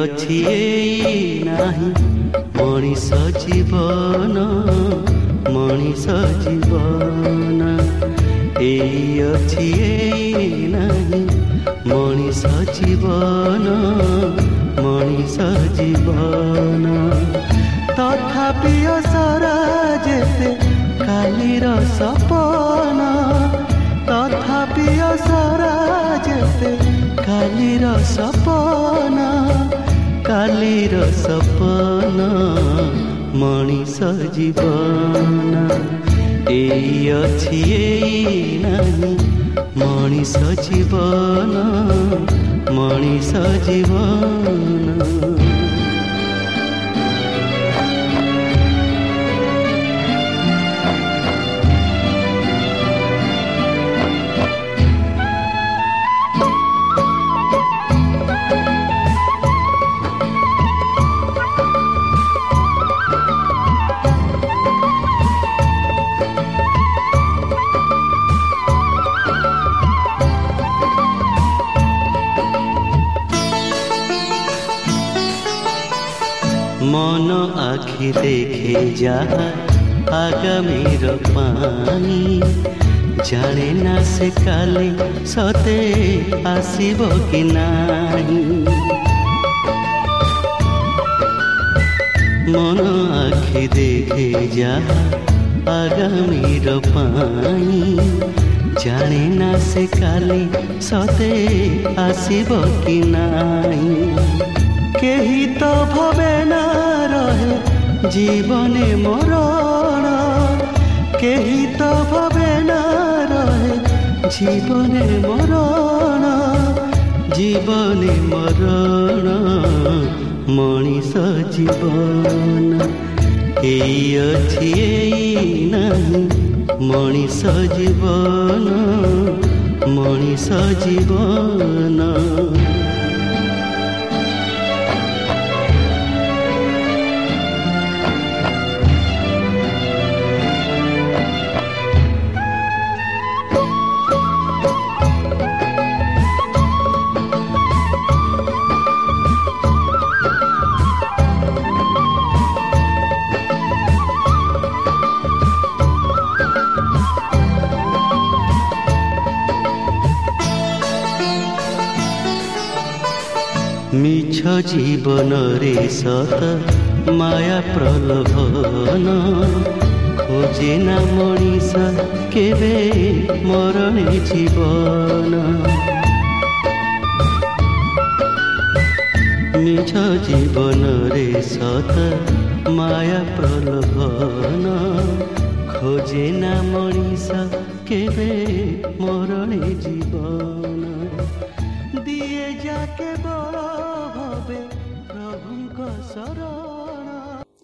ଅଛି ଏଇ ନାହିଁ। ମଣିଷ ଜୀବନ ମଣିଷ ଜୀବନ। ଏଇ ଅଛି ଏଇ ନାହିଁ। ମଣିଷ ଜୀବନ ମଣିଷ ଜୀବନ। ତଥାପି ଅସରା ଯେତେ କାଲିର ସପନ। ତଥାପି ଅସରା ଯେତେ କାଲିର ସପନ। କାଲିର ସପନ ମଣିଷ ଜୀବନ ଏଇ ଅଛି ଏଇ ନାହିଁ ମଣିଷ ଜୀବନ ମଣିଷ ଜୀବନ ଦେଖେ ଯାହା ଆଗାମୀର ପାଣି ଜାଣେ ନା ସେ କାଲି ସତେ ଆସିବ କି ନାହିଁ ମନ ଆଖି ଦେଖେ ଯାହା ଆଗାମୀର ପାଣି ଜାଣେ ନା ସେ କାଲି ସତେ ଆସିବ କି ନାହିଁ କେହି ତ ଭବେ ନା ରହେ ଜୀବନେ ମରଣ କେହି ତ ଭବେ ନା ରହେ ଜୀବନେ ମରଣ ଜୀବନେ ମରଣ ମଣିଷ ଜୀବନ ଏଇ ଅଛି ଏଇ ନାହିଁ ମଣିଷ ଜୀବନ ମଣିଷ ଜୀବନ ମିଛ ଜୀବନରେ ସତ ମାୟା ପ୍ରଲୋଭନ ଖୋଜେ ନା ମଣିଷ କେବେ ମରଣେ ଜୀବନ ମିଛ ଜୀବନରେ ସତ ମାୟା ପ୍ରଲୋଭନ ଖୋଜେ ନା ମଣିଷ କେବେ ମରଣେ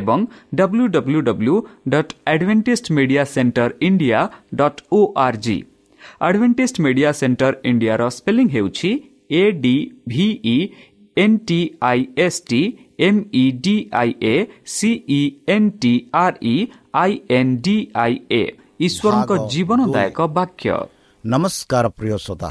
ଏବଂ www.adventistmediacenter india.org Adventist Media Centre ଇଣ୍ଡିଆର ସ୍ପେଲିଂ ହେଉଛି A D V E N T I S T M E D I A C E N T R E I N D I A ଈଶ୍ୱରଙ୍କ ଜୀବନଦାୟକ ବାକ୍ୟ। ନମସ୍କାର ପ୍ରିୟ ଶ୍ରୋତା।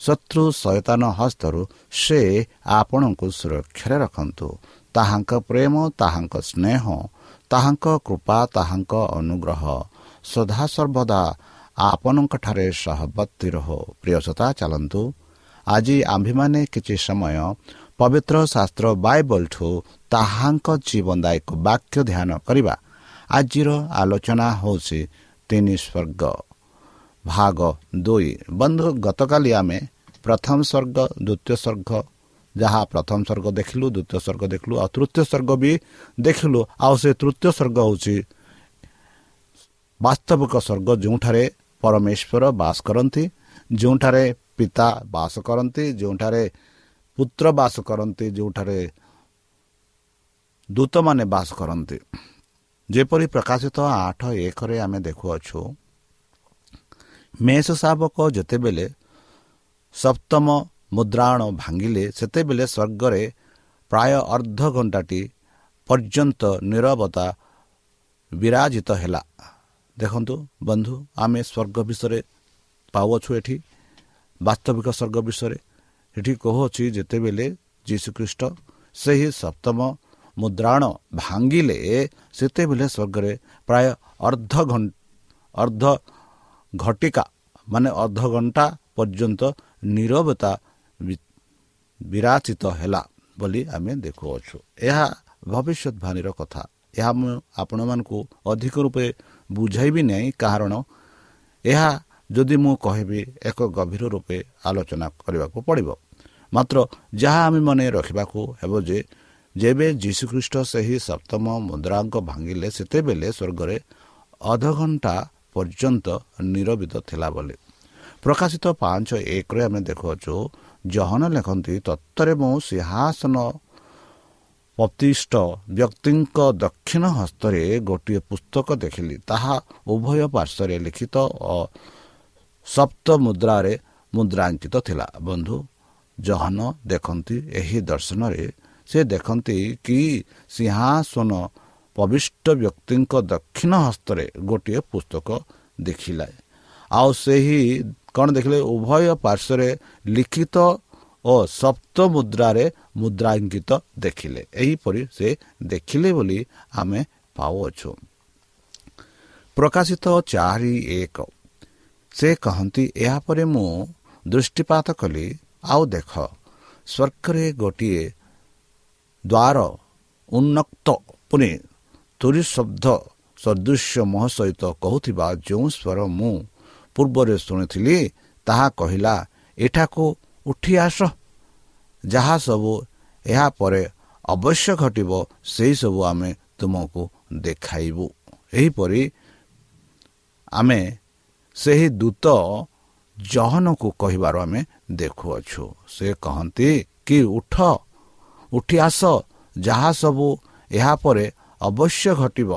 ଶତ୍ରୁ ସଚେତନ ହସ୍ତରୁ ସେ ଆପଣଙ୍କୁ ସୁରକ୍ଷାରେ ରଖନ୍ତୁ। ତାହାଙ୍କ ପ୍ରେମ ତାହାଙ୍କ ସ୍ନେହ ତାହାଙ୍କ କୃପା ତାହାଙ୍କ ଅନୁଗ୍ରହ। ସଦାସର୍ବଦା ଆପଣଙ୍କଠାରେ ସହବର୍ତ୍ତୀ ରହ। ପ୍ରିୟସତା ଚାଲନ୍ତୁ। ଆଜି ଆମ୍ଭେମାନେ କିଛି ସମୟ ପବିତ୍ର ଶାସ୍ତ୍ର ବାଇବଲଠୁ ତାହାଙ୍କ ଜୀବନଦାୟକ ବାକ୍ୟ ଧ୍ୟାନ କରିବା। ଆଜିର ଆଲୋଚନା ହେଉଛି ତିନି ସ୍ୱର୍ଗ। ଭାଗ ଦୁଇ। ବନ୍ଧୁ ଗତକାଲି ଆମେ ପ୍ରଥମ ସ୍ୱର୍ଗ ଦ୍ୱିତୀୟ ସ୍ୱର୍ଗ ଯାହା ପ୍ରଥମ ସ୍ୱର୍ଗ ଦେଖିଲୁ ଦ୍ୱିତୀୟ ସ୍ୱର୍ଗ ଦେଖିଲୁ ଆଉ ତୃତୀୟ ସ୍ୱର୍ଗ ବି ଦେଖିଲୁ ଆଉ ସେ ତୃତୀୟ ସ୍ୱର୍ଗ ହେଉଛି ବାସ୍ତବିକ ସ୍ୱର୍ଗ ଯେଉଁଠାରେ ପରମେଶ୍ୱର ବାସ କରନ୍ତି ଯେଉଁଠାରେ ପିତା ବାସ କରନ୍ତି ଯେଉଁଠାରେ ପୁତ୍ର ବାସ କରନ୍ତି ଯେଉଁଠାରେ ଦୂତମାନେ ବାସ କରନ୍ତି। ଯେପରି ପ୍ରକାଶିତ ଆଠ ଏକରେ ଆମେ ଦେଖୁଅଛୁ ମେଷ ଶାବକ ଯେତେବେଳେ ସପ୍ତମ ମୁଦ୍ରାୟଣ ଭାଙ୍ଗିଲେ ସେତେବେଳେ ସ୍ୱର୍ଗରେ ପ୍ରାୟ ଅର୍ଦ୍ଧ ଘଣ୍ଟାଟି ପର୍ଯ୍ୟନ୍ତ ନିରବତା ବିରାଜିତ ହେଲା ଦେଖନ୍ତୁ ବନ୍ଧୁ ଆମେ ସ୍ୱର୍ଗ ବିଷୟରେ ପାଉଅଛୁ ଏଠି ବାସ୍ତବିକ ସ୍ୱର୍ଗ ବିଷୟରେ। ଏଠି କହୁଅଛି ଯେତେବେଳେ ଯୀଶୁଖ୍ରୀଷ୍ଟ ସେହି ସପ୍ତମ ମୁଦ୍ରାଣ ଭାଙ୍ଗିଲେ ସେତେବେଳେ ସ୍ୱର୍ଗରେ ପ୍ରାୟ ଅର୍ଦ୍ଧ ଅର୍ଦ୍ଧ ଘଟିକା ମାନେ ଅର୍ଦ୍ଧଘଣ୍ଟା ପର୍ଯ୍ୟନ୍ତ ନିରବତା ବିରାଚିତ ହେଲା ବୋଲି ଆମେ ଦେଖୁଅଛୁ। ଏହା ଭବିଷ୍ୟତବାଣୀର କଥା। ଏହା ମୁଁ ଆପଣମାନଙ୍କୁ ଅଧିକ ରୂପେ ବୁଝାଇବି ନାହିଁ କାରଣ ଏହା ଯଦି ମୁଁ କହିବି ଏକ ଗଭୀର ରୂପେ ଆଲୋଚନା କରିବାକୁ ପଡ଼ିବ। ମାତ୍ର ଯାହା ଆମେ ମନେ ରଖିବାକୁ ହେବ ଯେ ଯେବେ ଯୀଶୁଖ୍ରୀଷ୍ଟ ସେହି ସପ୍ତମ ମୁଦ୍ରାଙ୍କ ଭାଙ୍ଗିଲେ ସେତେବେଳେ ସ୍ୱର୍ଗରେ ଅଧଘଣ୍ଟା ପର୍ଯ୍ୟନ୍ତ ନିରବିତ ଥିଲା ବୋଲି। ପ୍ରକାଶିତ ପାଞ୍ଚ ଏକରେ ଆମେ ଦେଖୁଅଛୁ ଜହନ ଲେଖନ୍ତି ତତ୍ତ୍ୱରେ ମୁଁ ସିଂହାସନ ପ୍ରତିଷ୍ଠ ବ୍ୟକ୍ତିଙ୍କ ଦକ୍ଷିଣ ହସ୍ତରେ ଗୋଟିଏ ପୁସ୍ତକ ଦେଖିଲି। ତାହା ଉଭୟ ପାର୍ଶ୍ୱରେ ଲିଖିତ ଓ ସପ୍ତ ମୁଦ୍ରାରେ ମୁଦ୍ରାଙ୍କିତ ଥିଲା। ବନ୍ଧୁ ଜହନ ଦେଖନ୍ତି ଏହି ଦର୍ଶନରେ। ସେ ଦେଖନ୍ତି କି ସିଂହାସନ ପବିଷ୍ଟ ବ୍ୟକ୍ତିଙ୍କ ଦକ୍ଷିଣ ହସ୍ତରେ ଗୋଟିଏ ପୁସ୍ତକ ଦେଖିଲା। ଆଉ ସେହି କ'ଣ ଦେଖିଲେ? ଉଭୟ ପାର୍ଶ୍ୱରେ ଲିଖିତ ଓ ସପ୍ତ ମୁଦ୍ରାରେ ମୁଦ୍ରାଙ୍କିତ ଦେଖିଲେ। ଏହିପରି ସେ ଦେଖିଲେ ବୋଲି ଆମେ ପାଉଅଛୁ। ପ୍ରକାଶିତ ଚାରି ଏକ। ସେ କହନ୍ତି ଏହାପରେ ମୁଁ ଦୃଷ୍ଟିପାତ କଲି। ଆଉ ଦେଖ ସ୍ୱର୍ଗରେ ଗୋଟିଏ ଦ୍ୱାର ଉନ୍ନକ୍ତ। ପୁଣି ତୁରି ଶବ୍ଦ ସଦୃଶ୍ୟ ମୋହ ସହିତ କହୁଥିବା ଯେଉଁ ସ୍ୱର ମୁଁ ପୂର୍ବରେ ଶୁଣିଥିଲି ତାହା କହିଲା ଏଠାକୁ ଉଠି ଆସ। ଯାହା ସବୁ ଏହା ପରେ ଅବଶ୍ୟ ଘଟିବ ସେହିସବୁ ଆମେ ତୁମକୁ ଦେଖାଇବୁ। ଏହିପରି ଆମେ ସେହି ଦୂତ ଜହନକୁ କହିବାର ଆମେ ଦେଖୁଅଛୁ। ସେ କହନ୍ତି କି ଉଠ ଉଠି ଆସ। ଯାହା ସବୁ ଏହା ପରେ ଅବଶ୍ୟ ଘଟିବ।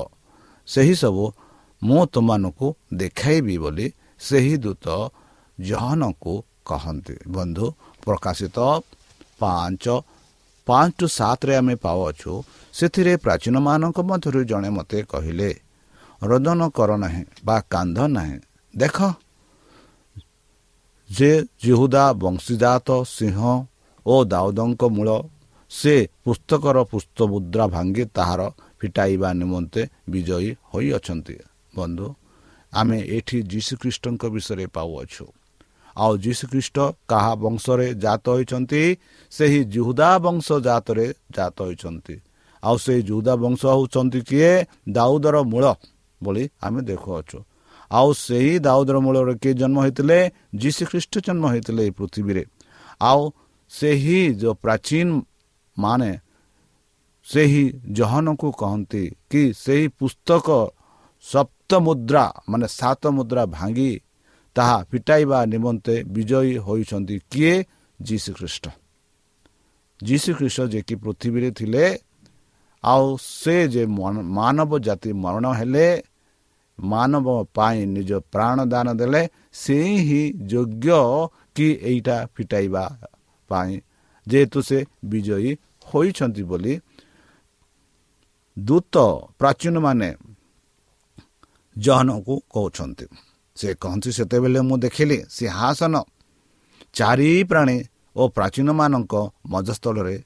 ସେହିସବୁ ମୁଁ ତୁମମାନଙ୍କୁ ଦେଖାଇବି ବୋଲି ସେହି ଦୂତ ଜହନକୁ କହନ୍ତି। ବନ୍ଧୁ ପ୍ରକାଶିତ ପାଞ୍ଚ ପାଞ୍ଚ ଟୁ ସାତରେ ଆମେ ପାଉଅଛୁ। ସେଥିରେ ପ୍ରାଚୀନମାନଙ୍କ ମଧ୍ୟରୁ ଜଣେ ମୋତେ କହିଲେ ରୋଦନ କର ନାହିଁ ବା କାନ୍ଧ ନାହିଁ। ଦେଖ ଯେ ଜିହୁଦା ବଂଶୀଜାତ ସିଂହ ଓ ଦାଉଦଙ୍କ ମୂଳ ସେ ପୁସ୍ତକର ପୁସ୍ତ ମୁଦ୍ରା ଭାଙ୍ଗି ତାହାର ଫିଟାଇବା ନିମନ୍ତେ ବିଜୟୀ ହୋଇଅଛନ୍ତି ବନ୍ଧୁ ଆମେ ଏଠି ଯୀଶୁଖ୍ରୀଷ୍ଟଙ୍କ ବିଷୟରେ ପାଉଅଛୁ ଆଉ ଯୀଶୁଖ୍ରୀଷ୍ଟ କାହା ବଂଶରେ ଜାତ ହୋଇଛନ୍ତି ସେହି ଜୁହୁଦା ବଂଶ ଜାତରେ ଜାତ ହୋଇଛନ୍ତି ଆଉ ସେହି ଜୁହୁଦା ବଂଶ ହେଉଛନ୍ତି କିଏ ଦାଉଦର ମୂଳ ବୋଲି ଆମେ ଦେଖୁଅଛୁ ଆଉ ସେହି ଦାଉଦର ମୂଳରେ କିଏ ଜନ୍ମ ହୋଇଥିଲେ ଯୀଶୁଖ୍ରୀଷ୍ଟ ଜନ୍ମ ହୋଇଥିଲେ ଏହି ପୃଥିବୀରେ ଆଉ ସେହି ଯେଉଁ ପ୍ରାଚୀନ ମାନେ ସେହି ଜହନକୁ କହନ୍ତି କି ସେହି ପୁସ୍ତକ ସପ୍ତ ମୁଦ୍ରା ମାନେ ସାତ ମୁଦ୍ରା ଭାଙ୍ଗି ତାହା ଫିଟାଇବା ନିମନ୍ତେ ବିଜୟୀ ହୋଇଛନ୍ତି କିଏ? ଯୀଶୁ ଖ୍ରୀଷ୍ଟ ଯୀଶୁ ଖ୍ରୀଷ୍ଟ ଯିଏକି ପୃଥିବୀରେ ଥିଲେ ଆଉ ସେ ଯେ ମାନବ ଜାତି ମରଣ ହେଲେ ମାନବ ପାଇଁ ନିଜ ପ୍ରାଣ ଦାନ ଦେଲେ ସେ ହିଁ ଯୋଗ୍ୟ କି ଏଇଟା ଫିଟାଇବା ପାଇଁ? ଯେହେତୁ ସେ ବିଜୟୀ ହୋଇଛନ୍ତି ବୋଲି ଦୂତ ପ୍ରାଚୀନମାନେ ଜହନକୁ କହୁଛନ୍ତି। ସେ କହନ୍ତି ସେତେବେଳେ ମୁଁ ଦେଖିଲି ସିଂହାସନ ଚାରି ପ୍ରାଣୀ ଓ ପ୍ରାଚୀନମାନଙ୍କ ମଜସ୍ଥଳରେ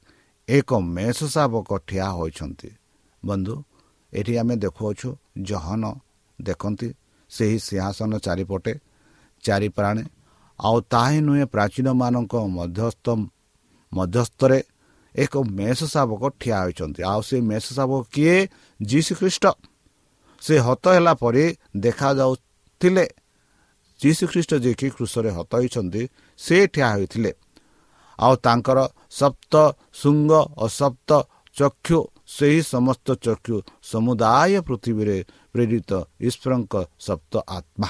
ଏକ ମେଷ ଶାବକ ଠିଆ ହୋଇଛନ୍ତି। ବନ୍ଧୁ ଏଠି ଆମେ ଦେଖୁଅଛୁ ଜହନ ଦେଖନ୍ତି ସେହି ସିଂହାସନ ଚାରିପଟେ ଚାରି ପ୍ରାଣୀ ଆଉ ତାହା ନୁହେଁ ପ୍ରାଚୀନମାନଙ୍କ ମଧ୍ୟସ୍ଥ ମଧ୍ୟସ୍ଥରେ ଏକ ମେଷ ଶାବକ ଠିଆ ହୋଇଛନ୍ତି। ଆଉ ସେ ମେଷ ଶାବକ କିଏ? ଯୀଶୁ ଖ୍ରୀଷ୍ଟ ସେ ହତ ହେଲା ପରେ ଦେଖାଯାଉଥିଲେ। ଯୀଶୁ ଖ୍ରୀଷ୍ଟ ଯିଏକି କୃଷରେ ହତ ହୋଇଛନ୍ତି ସେ ଠିଆ ହୋଇଥିଲେ। ଆଉ ତାଙ୍କର ସପ୍ତ ଶୃଙ୍ଗ ଓ ସପ୍ତ ଚକ୍ଷୁ ସେହି ସମସ୍ତ ଚକ୍ଷୁ ସମୁଦାୟ ପୃଥିବୀରେ ପ୍ରେରିତ ଈଶ୍ୱରଙ୍କ ସପ୍ତ ଆତ୍ମା।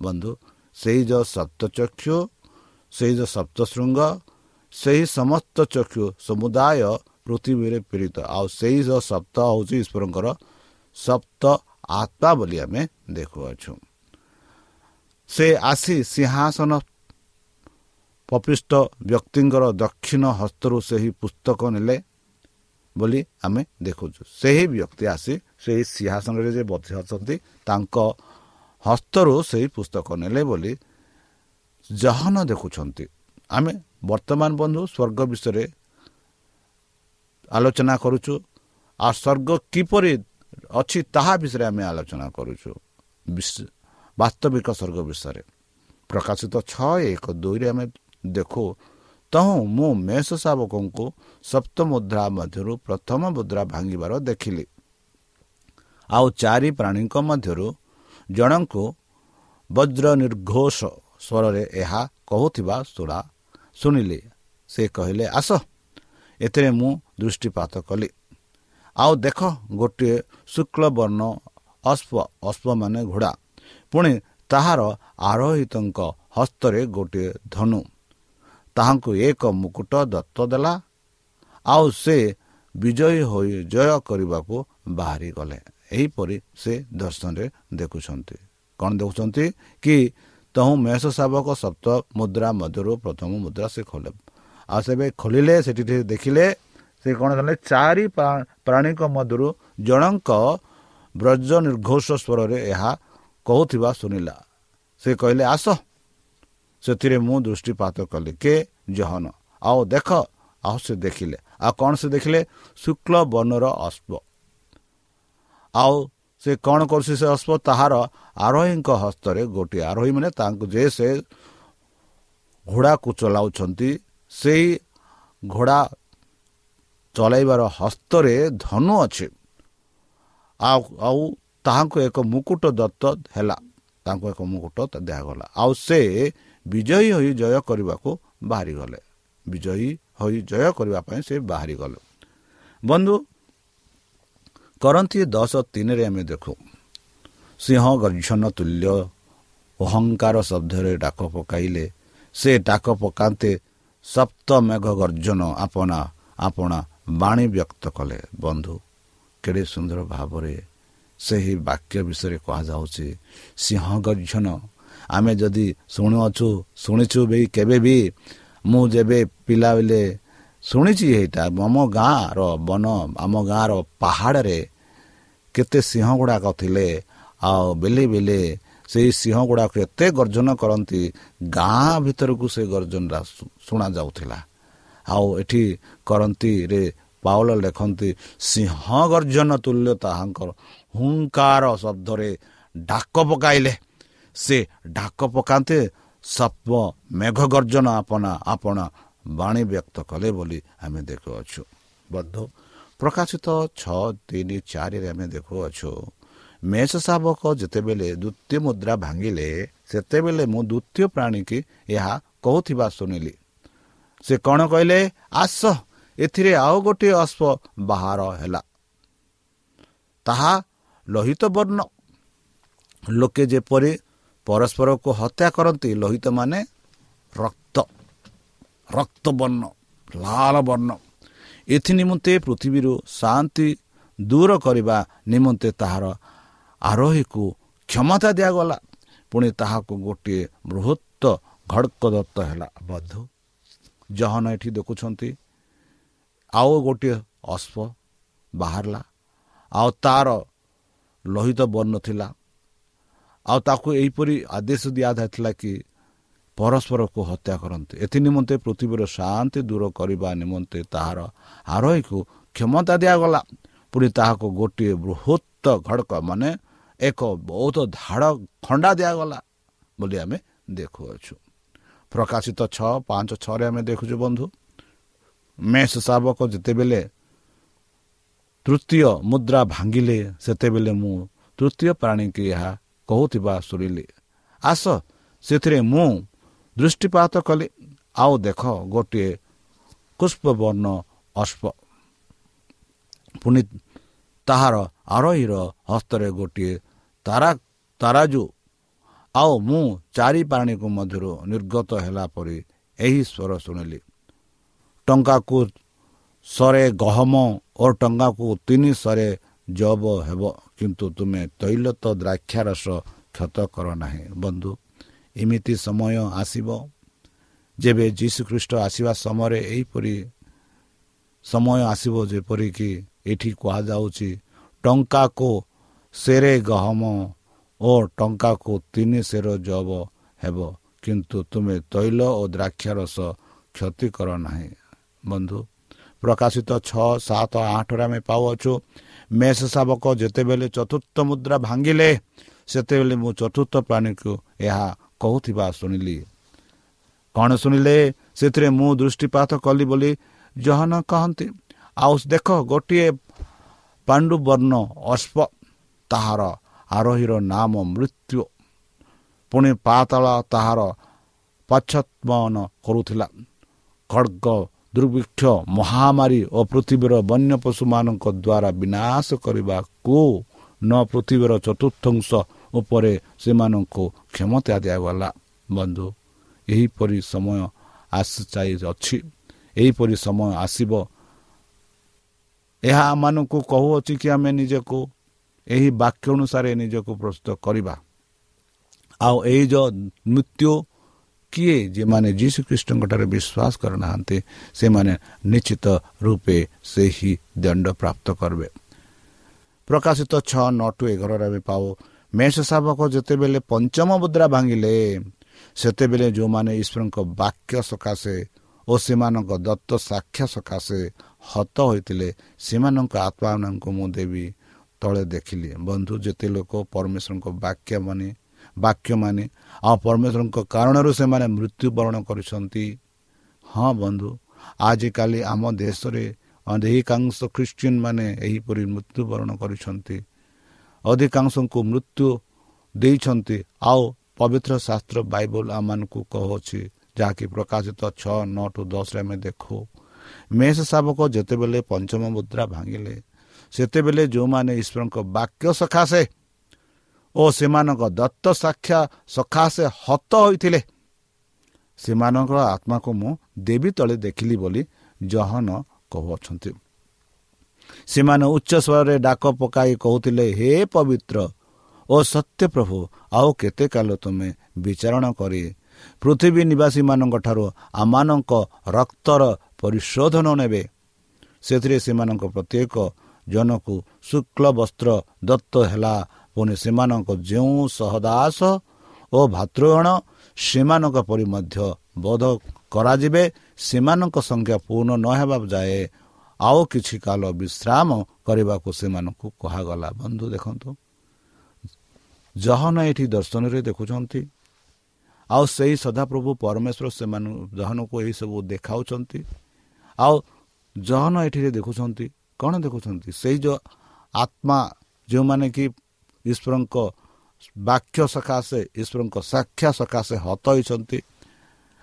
ବନ୍ଧୁ ସେହି ଯେଉଁ ସପ୍ତ ଚକ୍ଷୁ ସେହି ଯେଉଁ ସପ୍ତ ଶୃଙ୍ଗ ସେହି ସମସ୍ତ ଚକ୍ଷୁ ସମୁଦାୟ ପୃଥିବୀରେ ପ୍ରେରିତ ଆଉ ସେହି ସପ୍ତ ହେଉଛି ଈଶ୍ୱରଙ୍କର ସପ୍ତ ଆତ୍ମା ବୋଲି ଆମେ ଦେଖୁଅଛୁ। ସେ ଆସି ସିଂହାସନ ପପିଷ୍ଟ ବ୍ୟକ୍ତିଙ୍କର ଦକ୍ଷିଣ ହସ୍ତରୁ ସେହି ପୁସ୍ତକ ନେଲେ ବୋଲି ଆମେ ଦେଖୁଛୁ। ସେହି ବ୍ୟକ୍ତି ଆସି ସେହି ସିଂହାସନରେ ଯେ ବସି ଅଛନ୍ତି ତାଙ୍କ ହସ୍ତରୁ ସେହି ପୁସ୍ତକ ନେଲେ ବୋଲି ଜହନ ଦେଖୁଛନ୍ତି। ଆମେ ବର୍ତ୍ତମାନ ବନ୍ଧୁ ସ୍ୱର୍ଗ ବିଷୟରେ ଆଲୋଚନା କରୁଛୁ। ଆଉ ସ୍ୱର୍ଗ କିପରି ଅଛି ତାହା ବିଷୟରେ ଆମେ ଆଲୋଚନା କରୁଛୁ। ବାସ୍ତବିକ ସ୍ୱର୍ଗ ବିଷୟରେ। ପ୍ରକାଶିତ ଛଅ ଏକ ଦୁଇରେ ଆମେ ଦେଖୁ ତହୁଁ ମୁଁ ମେଷ ଶାବକଙ୍କୁ ସପ୍ତ ମୁଦ୍ରା ମଧ୍ୟରୁ ପ୍ରଥମ ମୁଦ୍ରା ଭାଙ୍ଗିବାର ଦେଖିଲି। ଆଉ ଚାରି ପ୍ରାଣୀଙ୍କ ମଧ୍ୟରୁ ଜଣଙ୍କୁ ବଜ୍ର ନିର୍ଘୋଷ ସ୍ୱରରେ ଏହା କହୁଥିବା ଶୁଣା ଶୁଣିଲି ସେ କହିଲେ ଆସ। ଏଥିରେ ମୁଁ ଦୃଷ୍ଟିପାତ କଲି। ଆଉ ଦେଖ ଗୋଟିଏ ଶୁକ୍ଳ ବର୍ଣ୍ଣ ଅଶ୍ପ ଅଶ୍ପମାନେ ଘୋଡ଼ା। ପୁଣି ତାହାର ଆରୋହିତଙ୍କ ହସ୍ତରେ ଗୋଟିଏ ଧନୁ। ତାହାଙ୍କୁ ଏକ ମୁକୁଟ ଦତ୍ତ ଦେଲା। ଆଉ ସେ ବିଜୟୀ ହୋଇ ଜୟ କରିବାକୁ ବାହାରି ଗଲେ ଏହିପରି ସେ ଦର୍ଶନରେ ଦେଖୁଛନ୍ତି। କ'ଣ ଦେଖୁଛନ୍ତି? କି ତହୁଁ ମେଷ ଶାବକ ସପ୍ତ ମୁଦ୍ରା ମଧ୍ୟରୁ ପ୍ରଥମ ମୁଦ୍ରା ସେ ଖୋଲେ। ଆଉ ସେବେ ଖୋଲିଲେ ସେଠି ଦେଖିଲେ ସେ କ'ଣ କଲେ? ଚାରି ପ୍ରାଣୀଙ୍କ ମଧ୍ୟରୁ ଜଣଙ୍କ ବ୍ରଜ ନିର୍ଘୋଷ ସ୍ୱରରେ ଏହା କହୁଥିବା ଶୁଣିଲା। ସେ କହିଲେ ଆସ। ସେଥିରେ ମୁଁ ଦୃଷ୍ଟିପାତ କଲି। କେ? ଜହନ। ଆଉ ଦେଖ। ଆଉ ସେ ଦେଖିଲେ। ଆଉ କ'ଣ ସେ ଦେଖିଲେ? ଶୁକ୍ଳ ବର୍ଣ୍ଣର ଅଶ୍ପ ଆଉ ସେ କ'ଣ କରୁଛି ସେ ଅଶ୍ପ ତାହାର ଆରୋହୀଙ୍କ ହସ୍ତରେ ଗୋଟିଏ ଆରୋହୀ ମାନେ ତାଙ୍କୁ ଯେ ସେ ଘୋଡ଼ାକୁ ଚଲାଉଛନ୍ତି ସେଇ ଘୋଡ଼ା ଚଲାଇବାର ହସ୍ତରେ ଧନୁ ଅଛି। ଆଉ ଆଉ ତାହାଙ୍କୁ ଏକ ମୁକୁଟ ଦତ୍ତ ହେଲା। ତାଙ୍କୁ ଏକ ମୁକୁଟ ଦିଆଗଲା ଆଉ ସେ ବିଜୟୀ ହୋଇ ଜୟ କରିବାକୁ ବାହାରିଗଲେ। ବିଜୟୀ ହୋଇ ଜୟ କରିବା ପାଇଁ ସେ ବାହାରିଗଲେ। ବନ୍ଧୁ କରନ୍ତି ଦଶ ତିନିରେ ଆମେ ଦେଖୁ। ସିଂହ ଗର୍ଜନ ତୁଲ୍ୟ ଅହଙ୍କାର ଶବ୍ଦରେ ଡାକ ପକାଇଲେ। ସେ ଡାକ ପକାନ୍ତେ ସପ୍ତ ମେଘ ଗର୍ଜନ ଆପଣା ଆପଣା ବାଣୀ ବ୍ୟକ୍ତ କଲେ। ବନ୍ଧୁ କେଡ଼େ ସୁନ୍ଦର ଭାବରେ ସେହି ବାକ୍ୟ ବିଷୟରେ କୁହାଯାଉଛି ସିଂହ ଗର୍ଜନ ଆମେ ଯଦି ଶୁଣୁଅଛୁ ଶୁଣିଛୁ ବି କେବେ ବି ମୁଁ ଯେବେ ପିଲାବେଳେ ଶୁଣିଛି ଏଇଟା ଆମ ଗାଁର ବନ ଆମ ଗାଁର ପାହାଡ଼ରେ କେତେ ସିଂହ ଗୁଡ଼ାକ ଥିଲେ ଆଉ ବେଲେ ବେଲେ ସେଇ ସିଂହ ଗୁଡ଼ାକ ଏତେ ଗର୍ଜନ କରନ୍ତି ଗାଁ ଭିତରକୁ ସେ ଗର୍ଜନଟା ଶୁଣାଯାଉଥିଲା ଆଉ ଏଠି କରନ୍ତିରେ ପାଉଲ ଲେଖନ୍ତି ସିଂହ ଗର୍ଜନ ତୁଲ୍ୟ ତାହାଙ୍କର ହୁଙ୍କାର ଶବ୍ଦରେ ଡାକ ପକାଇଲେ। ସେ ଡାକ ପକାନ୍ତେ ସପ ମେଘ ଗର୍ଜନ ଆପଣା ଆପଣ ବାଣୀ ବ୍ୟକ୍ତ କଲେ ବୋଲି ଆମେ ଦେଖୁଅଛୁ। ବଦ୍ଧ ପ୍ରକାଶିତ ଛଅ ତିନି ଚାରିରେ ଆମେ ଦେଖୁଅଛୁ ମେଷ ଶାବକ ଯେତେବେଳେ ଦ୍ୱିତୀୟ ମୁଦ୍ରା ଭାଙ୍ଗିଲେ ସେତେବେଳେ ମୁଁ ଦ୍ୱିତୀୟ ପ୍ରାଣୀକି ଏହା କହୁଥିବା ଶୁଣିଲି। ସେ କ'ଣ କହିଲେ? ଆସ ଏଥିରେ ଆଉ ଗୋଟିଏ ଅଶ୍ପ ବାହାର ହେଲା। ତାହା ଲୋହିତ ବର୍ଣ୍ଣ। ଲୋକେ ଯେପରି ପରସ୍ପରକୁ ହତ୍ୟା କରନ୍ତି ଲୋହିତ ମାନେ ରକ୍ତ। ରକ୍ତ ବର୍ଣ୍ଣ ଲାଲ ବର୍ଣ୍ଣ ଏଥି ନିମନ୍ତେ ପୃଥିବୀରୁ ଶାନ୍ତି ଦୂର କରିବା ନିମନ୍ତେ ତାହାର ଆରୋହୀକୁ କ୍ଷମତା ଦିଆଗଲା। ପୁଣି ତାହାକୁ ଗୋଟିଏ ବୃହତ୍ତ ଘଡ଼କ ଦତ୍ତ ହେଲା ବଧୁ। ଜହନ ଏଠି ଦେଖୁଛନ୍ତି। ଆଉ ଗୋଟିଏ ଅଶ୍ପ ବାହାରିଲା। ଆଉ ତାର ଲୋହିତ ବର୍ଣ୍ଣ ଥିଲା। ଆଉ ତାକୁ ଏହିପରି ଆଦେଶ ଦିଆଯାଇଥିଲା କି ପରସ୍ପରକୁ ହତ୍ୟା କରନ୍ତି। ଏଥି ନିମନ୍ତେ ପୃଥିବୀର ଶାନ୍ତି ଦୂର କରିବା ନିମନ୍ତେ ତାହାର ଆରୋହୀକୁ କ୍ଷମତା ଦିଆଗଲା। ପୁଣି ତାହାକୁ ଗୋଟିଏ ବୃହତ୍ତ ଘଡ଼କ ମାନେ ଏକ ବହୁତ ଧାଡ଼ ଖଣ୍ଡା ଦିଆଗଲା ବୋଲି ଆମେ ଦେଖୁଅଛୁ। ପ୍ରକାଶିତ ଛଅ ପାଞ୍ଚ ଛଅରେ ଆମେ ଦେଖୁଛୁ ବନ୍ଧୁ ମେଷ ଶାବକ ଯେତେବେଳେ ତୃତୀୟ ମୁଦ୍ରା ଭାଙ୍ଗିଲେ ସେତେବେଳେ ମୁଁ ତୃତୀୟ ପ୍ରାଣୀକି ଏହା କହୁଥିବା ଶୁଣିଲି। ଆସ ସେଥିରେ ମୁଁ ଦୃଷ୍ଟିପାତ କଲି ଆଉ ଦେଖ ଗୋଟିଏ ପୁଷ୍ପବର୍ଣ୍ଣ ଅଶ୍ପ ପୁଣି ତାହାର ଆରୋହୀର ହସ୍ତରେ ଗୋଟିଏ ତାରା ତାରାଜୁ। ଆଉ ମୁଁ ଚାରି ପ୍ରାଣୀକୁ ମଧ୍ୟରୁ ନିର୍ଗତ ହେଲା ପରି ଏହି ସ୍ୱର ଶୁଣିଲି। ଟଙ୍କାକୁ ଶରେ ଗହମ ଓ ଟଙ୍କାକୁ ତିନି ଶରେ ଜବ ହେବ କିନ୍ତୁ ତୁମେ ତୈଲତ ଦ୍ରାକ୍ଷାରସ କ୍ଷତ କର ନାହିଁ ବନ୍ଧୁ। ଏମିତି ସମୟ ଆସିବ ଯେବେ ଯୀଶୁଖ୍ରୀଷ୍ଟ ଆସିବା ସମୟରେ ଏହିପରି ସମୟ ଆସିବ ଯେପରିକି ଏଠି କୁହାଯାଉଛି ଟଙ୍କାକୁ ସେରେ ଗହମ ଓ ଟଙ୍କାକୁ ତିନି ସେର ଜବ ହେବ। କିନ୍ତୁ ତୁମେ ତୈଳ ଓ ଦ୍ରାକ୍ଷାରସ କ୍ଷତି କର ନାହିଁ। ବନ୍ଧୁ ପ୍ରକାଶିତ ଛଅ ସାତ ଆଠରେ ଆମେ ପାଉଅଛୁ ମେଷ ଶାବକ ଯେତେବେଳେ ଚତୁର୍ଥ ମୁଦ୍ରା ଭାଙ୍ଗିଲେ ସେତେବେଳେ ମୁଁ ଚତୁର୍ଥ ପ୍ରାଣୀକୁ ଏହା କହୁଥିବା ଶୁଣିଲି। କ'ଣ ଶୁଣିଲେ? ସେଥିରେ ମୁଁ ଦୃଷ୍ଟିପାତ କଲି ବୋଲି ଜହନ କହନ୍ତି। ଆଉ ଦେଖ ଗୋଟିଏ ପାଣ୍ଡୁବର୍ଣ୍ଣ ଅଶ୍ପ ତାହାର ଆରୋହୀର ନାମ ମୃତ୍ୟୁ। ପୁଣି ପାତାଳ ତାହାର ପଶ୍ଚତ୍ମନ କରୁଥିଲା। ଖଡ଼ଗ ଦୁର୍ଭିକ୍ଷ ମହାମାରୀ ଓ ପୃଥିବୀର ବନ୍ୟ ପଶୁମାନଙ୍କ ଦ୍ୱାରା ବିନାଶ କରିବାକୁ ନ ପୃଥିବୀର ଚତୁର୍ଥଂଶ ଉପରେ ସେମାନଙ୍କୁ କ୍ଷମତା ଦିଆଗଲା। ବନ୍ଧୁ ଏହିପରି ସମୟ ଆସି ଅଛି। ଏହିପରି ସମୟ ଆସିବ। ଏହା ଆମମାନଙ୍କୁ କହୁଅଛି କି ଆମେ ନିଜକୁ ଏହି ବାକ୍ୟ ଅନୁସାରେ ନିଜକୁ ପ୍ରସ୍ତୁତ କରିବା। ଆଉ ଏଇ ଯେଉଁ ମୃତ୍ୟୁ କିଏ ଯେମାନେ ଯୀଶୁ ଖ୍ରୀଷ୍ଟଙ୍କଠାରେ ବିଶ୍ୱାସ କରୁନାହାନ୍ତି ସେମାନେ ନିଶ୍ଚିତ ରୂପେ ସେହି ଦଣ୍ଡ ପ୍ରାପ୍ତ କରିବେ। ପ୍ରକାଶିତ ଛଅ ନଅ ଟୁ ଏଗାରରେ ଆମେ ପାଉ ମେଷ ଶାବକ ଯେତେବେଳେ ପଞ୍ଚମ ମୁଦ୍ରା ଭାଙ୍ଗିଲେ ସେତେବେଳେ ଯେଉଁମାନେ ଈଶ୍ୱରଙ୍କ ବାକ୍ୟ ସକାଶେ ଓ ସେମାନଙ୍କ ଦତ୍ତ ସାକ୍ଷ୍ୟ ସକାଶେ ହତ ହୋଇଥିଲେ ସେମାନଙ୍କ ଆତ୍ମାମାନଙ୍କୁ ମୁଁ ଦେବି ତଳେ ଦେଖିଲି। ବନ୍ଧୁ ଯେତେ ଲୋକ ପରମେଶ୍ୱରଙ୍କ ବାକ୍ୟ ମାନେ ବାକ୍ୟ ମାନେ ଆଉ ପରମେଶ୍ୱରଙ୍କ କାରଣରୁ ସେମାନେ ମୃତ୍ୟୁବରଣ କରିଛନ୍ତି ହଁ ବନ୍ଧୁ ଆଜିକାଲି ଆମ ଦେଶରେ ଅଧିକାଂଶ ଖ୍ରୀଷ୍ଟିଆନ ମାନେ ଏହିପରି ମୃତ୍ୟୁବରଣ କରିଛନ୍ତି। ଅଧିକାଂଶଙ୍କୁ ମୃତ୍ୟୁ ଦେଇଛନ୍ତି। ଆଉ ପବିତ୍ର ଶାସ୍ତ୍ର ବାଇବଲ ଆମମାନଙ୍କୁ କହୁଅଛି ଯାହାକି ପ୍ରକାଶିତ ଛଅ ନଅ ଟୁ ଦଶରେ ଆମେ ଦେଖୁ। ମେଷ ଶାବକ ଯେତେବେଳେ ପଞ୍ଚମ ମୁଦ୍ରା ଭାଙ୍ଗିଲେ ସେତେବେଳେ ଯେଉଁମାନେ ଈଶ୍ୱରଙ୍କ ବାକ୍ୟ ସକାଶେ ଓ ସେମାନଙ୍କ ଦତ୍ତ ସାକ୍ଷା ସକାଶେ ହତ ହୋଇଥିଲେ ସେମାନଙ୍କର ଆତ୍ମାକୁ ମୁଁ ଦେବୀ ତଳେ ଦେଖିଲି ବୋଲି ଜହନ କହୁଅଛନ୍ତି। ସେମାନେ ଉଚ୍ଚ ସ୍ୱରରେ ଡାକ ପକାଇ କହୁଥିଲେ ହେ ପବିତ୍ର ଓ ସତ୍ୟ ପ୍ରଭୁ ଆଉ କେତେ କାଲ ତୁମେ ବିଚାରଣ କରି ପୃଥିବୀ ନିବାସୀମାନଙ୍କଠାରୁ ଆମମାନଙ୍କ ରକ୍ତର ପରିଶୋଧନ ନେବେ? ସେଥିରେ ସେମାନଙ୍କ ପ୍ରତ୍ୟେକ ଜନକୁ ଶୁକ୍ଳ ବସ୍ତ୍ର ଦତ୍ତ ହେଲା। ପୁଣି ସେମାନଙ୍କ ଯେଉଁ ସହଦାସ ଓ ଭାତୃଗଣ ସେମାନଙ୍କ ପରି ମଧ୍ୟ ବୋଧ କରାଯିବେ। ସେମାନଙ୍କ ସଂଖ୍ୟା ପୂର୍ଣ୍ଣ ନ ହେବା ଯାଏ ଆଉ କିଛି କାଳ ବିଶ୍ରାମ କରିବାକୁ ସେମାନଙ୍କୁ କୁହାଗଲା। ବନ୍ଧୁ ଦେଖନ୍ତୁ ଜହନ ଏଠି ଦର୍ଶନରେ ଦେଖୁଛନ୍ତି। ଆଉ ସେହି ସଦାପ୍ରଭୁ ପରମେଶ୍ୱର ସେମାନ ଜହନକୁ ଏହିସବୁ ଦେଖାଉଛନ୍ତି। ଆଉ ଜହନ ଏଠିରେ ଦେଖୁଛନ୍ତି କ'ଣ ଦେଖୁଛନ୍ତି? ସେଇ ଯେଉଁ ଆତ୍ମା ଯେଉଁମାନେ କି ଈଶ୍ୱରଙ୍କ ବାକ୍ୟ ସକାଶେ ଈଶ୍ୱରଙ୍କ ସାକ୍ଷା ସକାଶେ ହତ ହୋଇଛନ୍ତି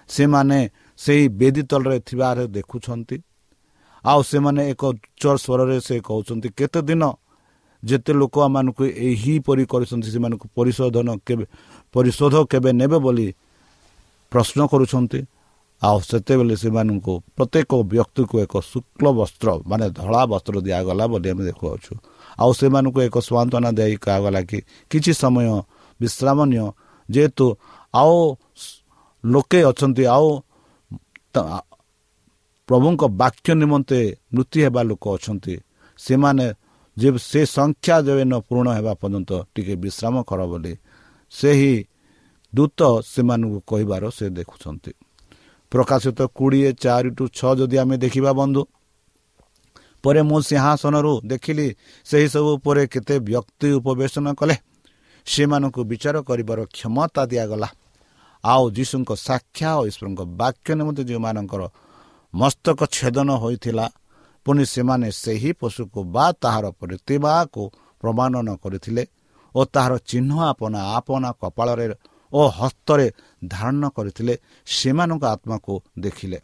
ସେମାନେ ସେହି ବେଦୀ ତଳରେ ଥିବାର ଦେଖୁଛନ୍ତି। ଆଉ ସେମାନେ ଏକ ଉଚ୍ଚ ସ୍ୱରରେ ସେ କହୁଛନ୍ତି କେତେ ଦିନ ଯେତେ ଲୋକମାନଙ୍କୁ ଏହିପରି କରିଛନ୍ତି ସେମାନଙ୍କୁ ପରିଶୋଧନ କେବେ ପରିଶୋଧ କେବେ ନେବେ ବୋଲି ପ୍ରଶ୍ନ କରୁଛନ୍ତି ଆଉ ସେତେବେଳେ ସେମାନଙ୍କୁ ପ୍ରତ୍ୟେକ ବ୍ୟକ୍ତିକୁ ଏକ ଶୁକ୍ଳ ବସ୍ତ୍ର ମାନେ ଧଳା ବସ୍ତ୍ର ଦିଆଗଲା ବୋଲି ଆମେ ଦେଖୁଅଛୁ। ଆଉ ସେମାନଙ୍କୁ ଏକ ସ୍ୱାନ୍ତନା ଦେଇ କୁହାଗଲା କି କିଛି ସମୟ ବିଶ୍ରାମ ନିଅ ଯେହେତୁ ଆଉ ଲୋକେ ଅଛନ୍ତି ଆଉ ପ୍ରଭୁଙ୍କ ବାକ୍ୟ ନିମନ୍ତେ ମୃତ୍ୟୁ ହେବା ଲୋକ ଅଛନ୍ତି। ସେମାନେ ଯେ ସେ ସଂଖ୍ୟା ଯେବେ ନ ପୂରଣ ହେବା ପର୍ଯ୍ୟନ୍ତ ଟିକେ ବିଶ୍ରାମ କର ବୋଲି ସେହି ଦୂତ ସେମାନଙ୍କୁ କହିବାର ସେ ଦେଖୁଛନ୍ତି। ପ୍ରକାଶିତ କୋଡ଼ିଏ ଚାରି ଟୁ ଛଅ ଯଦି ଆମେ ଦେଖିବା ବନ୍ଧୁ ପରେ ମୁଁ ସିଂହାସନରୁ ଦେଖିଲି ସେହିସବୁ ଉପରେ କେତେ ବ୍ୟକ୍ତି ଉପବେଶନ କଲେ। ସେମାନଙ୍କୁ ବିଚାର କରିବାର କ୍ଷମତା ଦିଆଗଲା। ଆଉ ଯୀଶୁଙ୍କ ସାକ୍ଷା ଓ ଈଶ୍ୱରଙ୍କ ବାକ୍ୟ ନିମନ୍ତେ ଯେଉଁମାନଙ୍କର ମସ୍ତକ ଛେଦନ ହୋଇଥିଲା। ପୁଣି ସେମାନେ ସେହି ପଶୁକୁ ବା ତାହାର ପ୍ରତିଭାକୁ ପ୍ରମାଣନ କରିଥିଲେ ଓ ତାହାର ଚିହ୍ନ ଆପଣା ଆପଣା କପାଳରେ ଓ ହସ୍ତରେ ଧାରଣ କରିଥିଲେ। ସେମାନଙ୍କ ଆତ୍ମାକୁ ଦେଖିଲେ।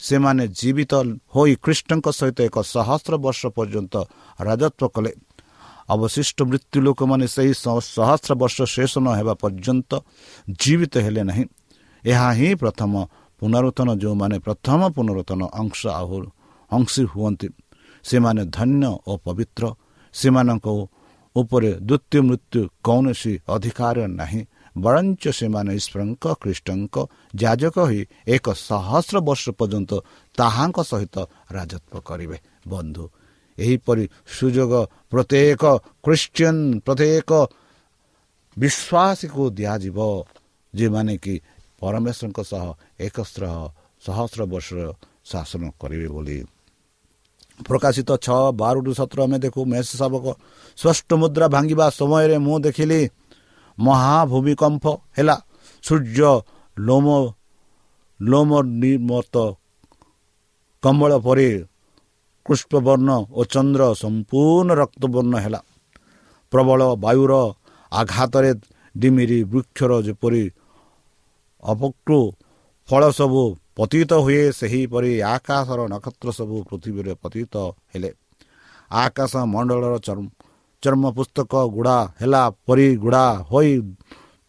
ସେମାନେ ଜୀବିତ ହୋଇ ଖ୍ରୀଷ୍ଟଙ୍କ ସହିତ ଏକ ସହସ୍ର ବର୍ଷ ପର୍ଯ୍ୟନ୍ତ ରାଜତ୍ୱ କଲେ। ଅବଶିଷ୍ଟ ମୃତ୍ୟୁ ଲୋକମାନେ ସେହି ସହସ୍ର ବର୍ଷ ଶେଷ ନ ହେବା ପର୍ଯ୍ୟନ୍ତ ଜୀବିତ ହେଲେ ନାହିଁ। ଏହା ହିଁ ପ୍ରଥମ ପୁନରୁତ୍ଥାନ ଯେଉଁମାନେ ପ୍ରଥମ ପୁନରୁତ୍ଥାନ ଅଂଶ ଆହୁ ଅଂଶୀ ହୁଅନ୍ତି ସେମାନେ ଧନ୍ୟ ଓ ପବିତ୍ର ସେମାନଙ୍କ ଉପରେ ଦ୍ୱିତୀୟ ମୃତ୍ୟୁ କୌଣସି ଅଧିକାର ନାହିଁ ବରଞ୍ଚ ସେମାନେ ଈଶ୍ୱରଙ୍କ ଖ୍ରୀଷ୍ଟଙ୍କ ଯାଜକ ହୋଇ ଏକ ସହସ୍ର ବର୍ଷ ପର୍ଯ୍ୟନ୍ତ ତାହାଙ୍କ ସହିତ ରାଜତ୍ୱ କରିବେ। ବନ୍ଧୁ ଏହିପରି ସୁଯୋଗ ପ୍ରତ୍ୟେକ ଖ୍ରୀଷ୍ଟିଆନ ପ୍ରତ୍ୟେକ ବିଶ୍ୱାସୀକୁ ଦିଆଯିବ ଯେଉଁମାନେ କି ପରମେଶ୍ୱରଙ୍କ ସହ ଏକସ୍ର ସହସ୍ର ବର୍ଷର ଶାସନ କରିବେ ବୋଲି ପ୍ରକାଶିତ ଛଅ ବାରରୁ ସତର ଆମେ ଦେଖୁ। ମେଷ ଶାବକ ସ୍ପଷ୍ଟ ମୁଦ୍ରା ଭାଙ୍ଗିବା ସମୟରେ ମୁଁ ଦେଖିଲି ମହାଭୂମିକମ୍ପ ହେଲା। ସୂର୍ଯ୍ୟ ଲୋମ ଲୋମ ନିର୍ମତ କମ୍ବଳ ପରି କୃଷ୍ଣବର୍ଣ୍ଣ ଓ ଚନ୍ଦ୍ର ସମ୍ପୂର୍ଣ୍ଣ ରକ୍ତବର୍ଣ୍ଣ ହେଲା। ପ୍ରବଳ ବାୟୁର ଆଘାତରେ ଡିମିରି ବୃକ୍ଷର ଯେପରି ଅପକୃ ଫଳ ସବୁ ପତିତ ହୁଏ ସେହିପରି ଆକାଶର ନକ୍ଷତ୍ର ସବୁ ପୃଥିବୀରେ ପତିତ ହେଲେ। ଆକାଶ ମଣ୍ଡଳର ଚର୍ମ ପୁସ୍ତକ ଗୁଡ଼ା ହେଲା ପରି ଗୁଡ଼ା ହୋଇ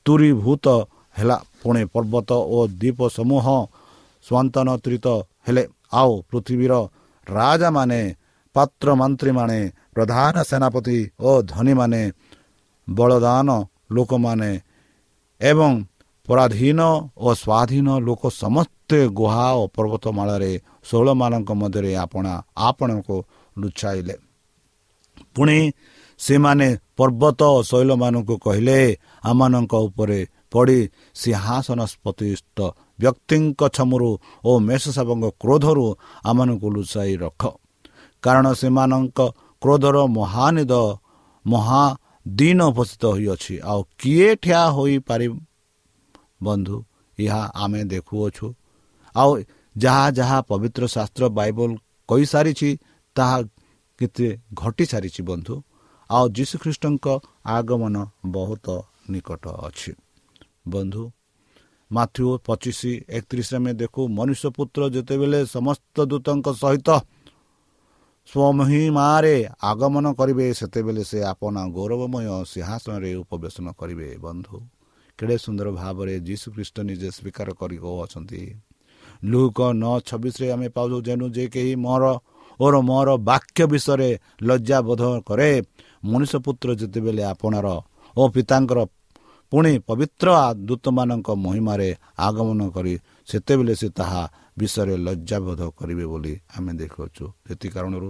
ତୁରୀଭୂତ ହେଲା। ପୁଣି ପର୍ବତ ଓ ଦ୍ୱୀପ ସମୂହ ସ୍ୱାନ୍ତନତ୍ରିତ ହେଲେ। ଆଉ ପୃଥିବୀର ରାଜାମାନେ ପାତ୍ର ମନ୍ତ୍ରୀମାନେ ପ୍ରଧାନ ସେନାପତି ଓ ଧନୀମାନେ ବଳଦାନ ଲୋକମାନେ ଏବଂ ପରାଧୀନ ଓ ସ୍ୱାଧୀନ ଲୋକ ସମସ୍ତେ ଗୁହା ଓ ପର୍ବତମାଳାରେ ଷୋହଳମାନଙ୍କ ମଧ୍ୟରେ ଆପଣା ଆପଣଙ୍କୁ ଲୁଚାଇଲେ। ପୁଣି ସେମାନେ ପର୍ବତ ଓ ଶୈଳମାନଙ୍କୁ କହିଲେ ଆମମାନଙ୍କ ଉପରେ ପଡ଼ି ସିଂହାସନ ପ୍ରତିଷ୍ଠ ବ୍ୟକ୍ତିଙ୍କ ଛମରୁ ଓ ମେଷସାବଙ୍କ କ୍ରୋଧରୁ ଆମମାନଙ୍କୁ ଲୁଚାଇ ରଖ। କାରଣ ସେମାନଙ୍କ କ୍ରୋଧର ମହାନିଦ ମହାଦିନ ଉପସ୍ଥିତ ହୋଇଅଛି। ଆଉ କିଏ ଠିଆ ହୋଇପାରିବ ବନ୍ଧୁ ଏହା ଆମେ ଦେଖୁଅଛୁ। ଆଉ ଯାହା ଯାହା ପବିତ୍ର ଶାସ୍ତ୍ର ବାଇବଲ କହିସାରିଛି ତାହା କେତେ ଘଟି ସାରିଛି ବନ୍ଧୁ। ଆଉ ଯୀଶୁଖ୍ରୀଷ୍ଟଙ୍କ ଆଗମନ ବହୁତ ନିକଟ ଅଛି। ବନ୍ଧୁ ମାଥ୍ୟୁ ପଚିଶ ଏକତିରିଶ ଆମେ ଦେଖୁ ମନୁଷ୍ୟ ପୁତ୍ର ଯେତେବେଳେ ସମସ୍ତ ଦୂତଙ୍କ ସହିତ ସ୍ୱମହିମାରେ ଆଗମନ କରିବେ ସେତେବେଳେ ସେ ଆପଣ ଗୌରବମୟ ସିଂହାସନରେ ଉପବେଶନ କରିବେ ବନ୍ଧୁ। କେଡ଼େ ସୁନ୍ଦର ଭାବରେ ଯୀଶୁଖ୍ରୀଷ୍ଟ ନିଜେ ସ୍ୱୀକାର କରି ଅଛନ୍ତି ଲୁକ ନଅ ଛବିଶରେ ଆମେ ପାଉଛୁ ଯେନୁ ଯେ କେହି ମୋର ଓର ମୋର ବାକ୍ୟ ବିଷୟରେ ଲଜ୍ଜାବୋଧ କରେ ମଣିଷ ପୁତ୍ର ଯେତେବେଳେ ଆପଣାର ଓ ପିତାଙ୍କର ପୁଣି ପବିତ୍ର ଦୂତମାନଙ୍କ ମହିମାରେ ଆଗମନ କରି ସେତେବେଳେ ସେ ତାହା ବିଷୟରେ ଲଜ୍ଜାବୋଧ କରିବେ ବୋଲି ଆମେ ଦେଖୁଅଛୁ। ସେଥି କାରଣରୁ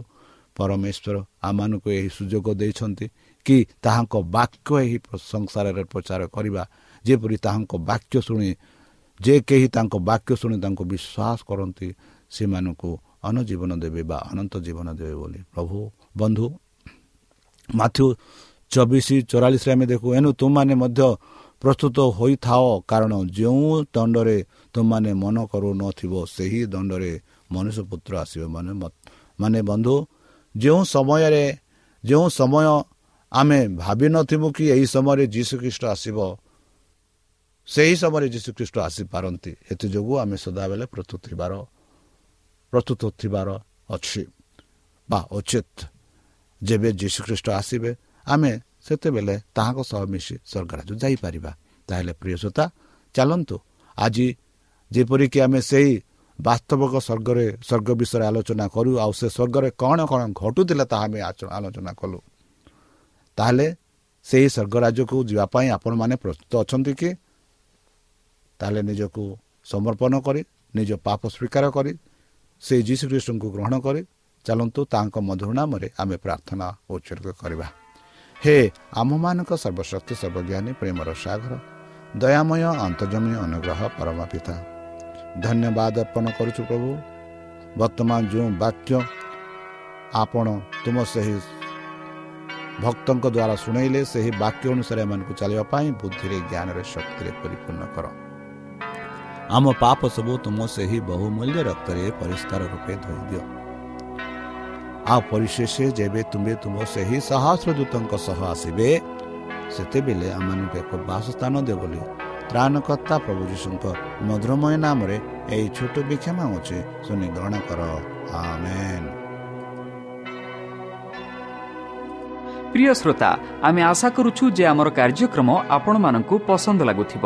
ପରମେଶ୍ୱର ଆମମାନଙ୍କୁ ଏହି ସୁଯୋଗ ଦେଇଛନ୍ତି କି ତାହାଙ୍କ ବାକ୍ୟ ଏହି ସଂସାରରେ ପ୍ରଚାର କରିବା ଯେପରି ତାହାଙ୍କ ବାକ୍ୟ ଶୁଣି ଯେ କେହି ତାଙ୍କ ବାକ୍ୟ ଶୁଣି ତାଙ୍କୁ ବିଶ୍ୱାସ କରନ୍ତି ସେମାନଙ୍କୁ ଅନଜୀବନ ଦେବେ ବା ଅନନ୍ତ ଜୀବନ ଦେବେ ବୋଲି। ପ୍ରଭୁ ବନ୍ଧୁ ମାଥ୍ୟୁ ଚବିଶ ଚଉରାଳିଶରେ ଆମେ ଦେଖୁ ଏଣୁ ତୁମମାନେ ମଧ୍ୟ ପ୍ରସ୍ତୁତ ହୋଇଥାଅ କାରଣ ଯେଉଁ ଦଣ୍ଡରେ ତୁମମାନେ ମନ କରୁନଥିବ ସେହି ଦଣ୍ଡରେ ମନୁଷ୍ୟ ପୁତ୍ର ଆସିବ। ମାନେ ମାନେ ବନ୍ଧୁ ଯେଉଁ ସମୟରେ ଯେଉଁ ସମୟ ଆମେ ଭାବିନଥିବୁ କି ଏହି ସମୟରେ ଯୀଶୁଖ୍ରୀଷ୍ଟ ଆସିବ ସେହି ସମୟରେ ଯୀଶୁଖ୍ରୀଷ୍ଟ ଆସିପାରନ୍ତି ଏଥିଯୋଗୁଁ ଆମେ ସଦାବେଳେ ପ୍ରସ୍ତୁତ ଥିବାର ପ୍ରସ୍ତୁତ ଥିବାର ଅଛି ବା ଉଚିତ। ଯେବେ ଯୀଶୁଖ୍ରୀଷ୍ଟ ଆସିବେ ଆମେ ସେତେବେଳେ ତାହାଙ୍କ ସହ ମିଶି ସ୍ୱର୍ଗରାଜ ଯାଇପାରିବା। ତାହେଲେ ପ୍ରିୟସୋତା ଚାଲନ୍ତୁ। ଆଜି ଯେପରିକି ଆମେ ସେହି ବାସ୍ତବକ ସ୍ୱର୍ଗରେ ସ୍ୱର୍ଗ ବିଷୟରେ ଆଲୋଚନା କରୁ ଆଉ ସେ ସ୍ୱର୍ଗରେ କ'ଣ କ'ଣ ଘଟୁଥିଲା ତାହା ଆମେ ଆଲୋଚନା କଲୁ। ତାହେଲେ ସେହି ସ୍ୱର୍ଗରାଜକୁ ଯିବା ପାଇଁ ଆପଣମାନେ ପ୍ରସ୍ତୁତ ଅଛନ୍ତି କି? ତାହେଲେ ନିଜକୁ ସମର୍ପଣ କରି ନିଜ ପାପ ସ୍ୱୀକାର କରି ସେହି ଯୀଶୁଖ୍ରୀଷ୍ଟଙ୍କୁ ଗ୍ରହଣ କରି ଚାଲନ୍ତୁ ତାଙ୍କ ମଧୁର ନାମରେ ଆମେ ପ୍ରାର୍ଥନା ଉତ୍ସର୍ଗ କରିବା। ହେ ଆମମାନଙ୍କ ସର୍ବଶକ୍ତି ସର୍ବଜ୍ଞାନୀ ପ୍ରେମର ସାଗର ଦୟାମୟ ଅନ୍ତର୍ଜମୀ ଅନୁଗ୍ରହ ପରମା ପିତା ଧନ୍ୟବାଦ ଅର୍ପଣ କରୁଛୁ ପ୍ରଭୁ। ବର୍ତ୍ତମାନ ଯେଉଁ ବାକ୍ୟ ଆପଣ ତୁମ ସେହି ଭକ୍ତଙ୍କ ଦ୍ୱାରା ଶୁଣେଇଲେ ସେହି ବାକ୍ୟ ଅନୁସାରେ ଏମାନଙ୍କୁ ଚାଲିବା ପାଇଁ ବୁଦ୍ଧିରେ ଜ୍ଞାନରେ ଶକ୍ତିରେ ପରିପୂର୍ଣ୍ଣ କର। ଆମ ପାପ ସବୁ ତୁମ ସେହି ବହୁମୂଲ୍ୟ ରକ୍ତରେ ପରିଷ୍କାର ରୂପେ ଧୋଇଦିଅ। ଆଉ ପରିଶେଷ ଯେବେ ତୁମେ ତୁମ ସେହି ସହସ୍ର ଦୂତଙ୍କ ସହ ଆସିବେ ସେତେବେଳେ ଆମମାନଙ୍କୁ ଏକ ବାସସ୍ଥାନ ଦେବ ବୋଲି ତ୍ରାଣକର୍ତ୍ତା ପ୍ରଭୁ ଯୀଶୁଙ୍କ ମଧୁରମୟ ନାମରେ ଏହି ଛୋଟ ବିକ୍ଷମା ଅଛି ଶୁଣି ଗ୍ରହଣ କର। ପ୍ରିୟ ଶ୍ରୋତା ଆମେ ଆଶା କରୁଛୁ ଯେ ଆମର କାର୍ଯ୍ୟକ୍ରମ ଆପଣମାନଙ୍କୁ ପସନ୍ଦ ଲାଗୁଥିବ।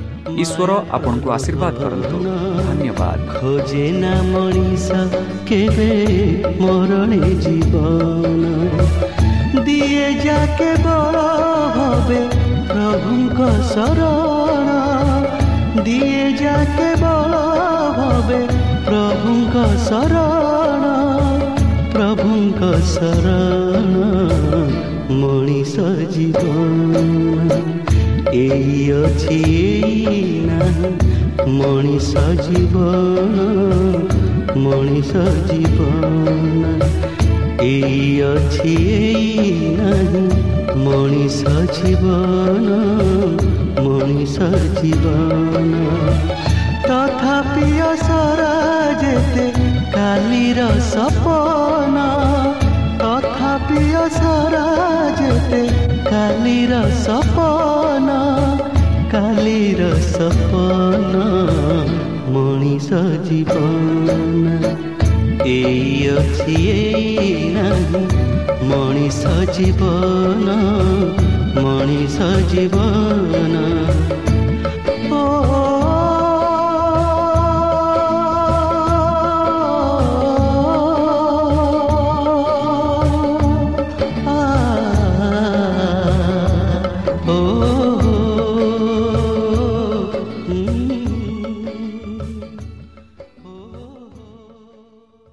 ईश्वर आपन को आशीर्वाद करंतु धन्यवाद खोजे ना मनीष केबे मरणे जीवन ଦିଏ ଯା କେବଳ ଭବେ ପ୍ରଭୁଙ୍କ ଶରଣ ଦିଏ ଯା କେବଳ ଭବେ ପ୍ରଭୁଙ୍କ ଶରଣ ପ୍ରଭୁଙ୍କ ଶରଣ ମଣିଷ ଜୀବନ ଏଇ ଅଛି ଏଇ ନାହିଁ ମଣିଷ ଜୀବନ ମଣିଷ ଜୀବନ ଏଇ ଅଛି ଏଇ ନାହିଁ ମଣିଷ ଜୀବନ ମଣିଷ ଜୀବନ ତଥାପି ଅସରା ଯେତେ କାଲିର ସପନ ତଥାପି ଅସରା ଯେତେ କାଲିର ସପନ କାଲିର ସପନ ମଣିଷ ଜୀବନ ଏଇ ଅଛି ଏଇ ନାହିଁ ମଣିଷ ଜୀବନ ମଣିଷ ଜୀବନ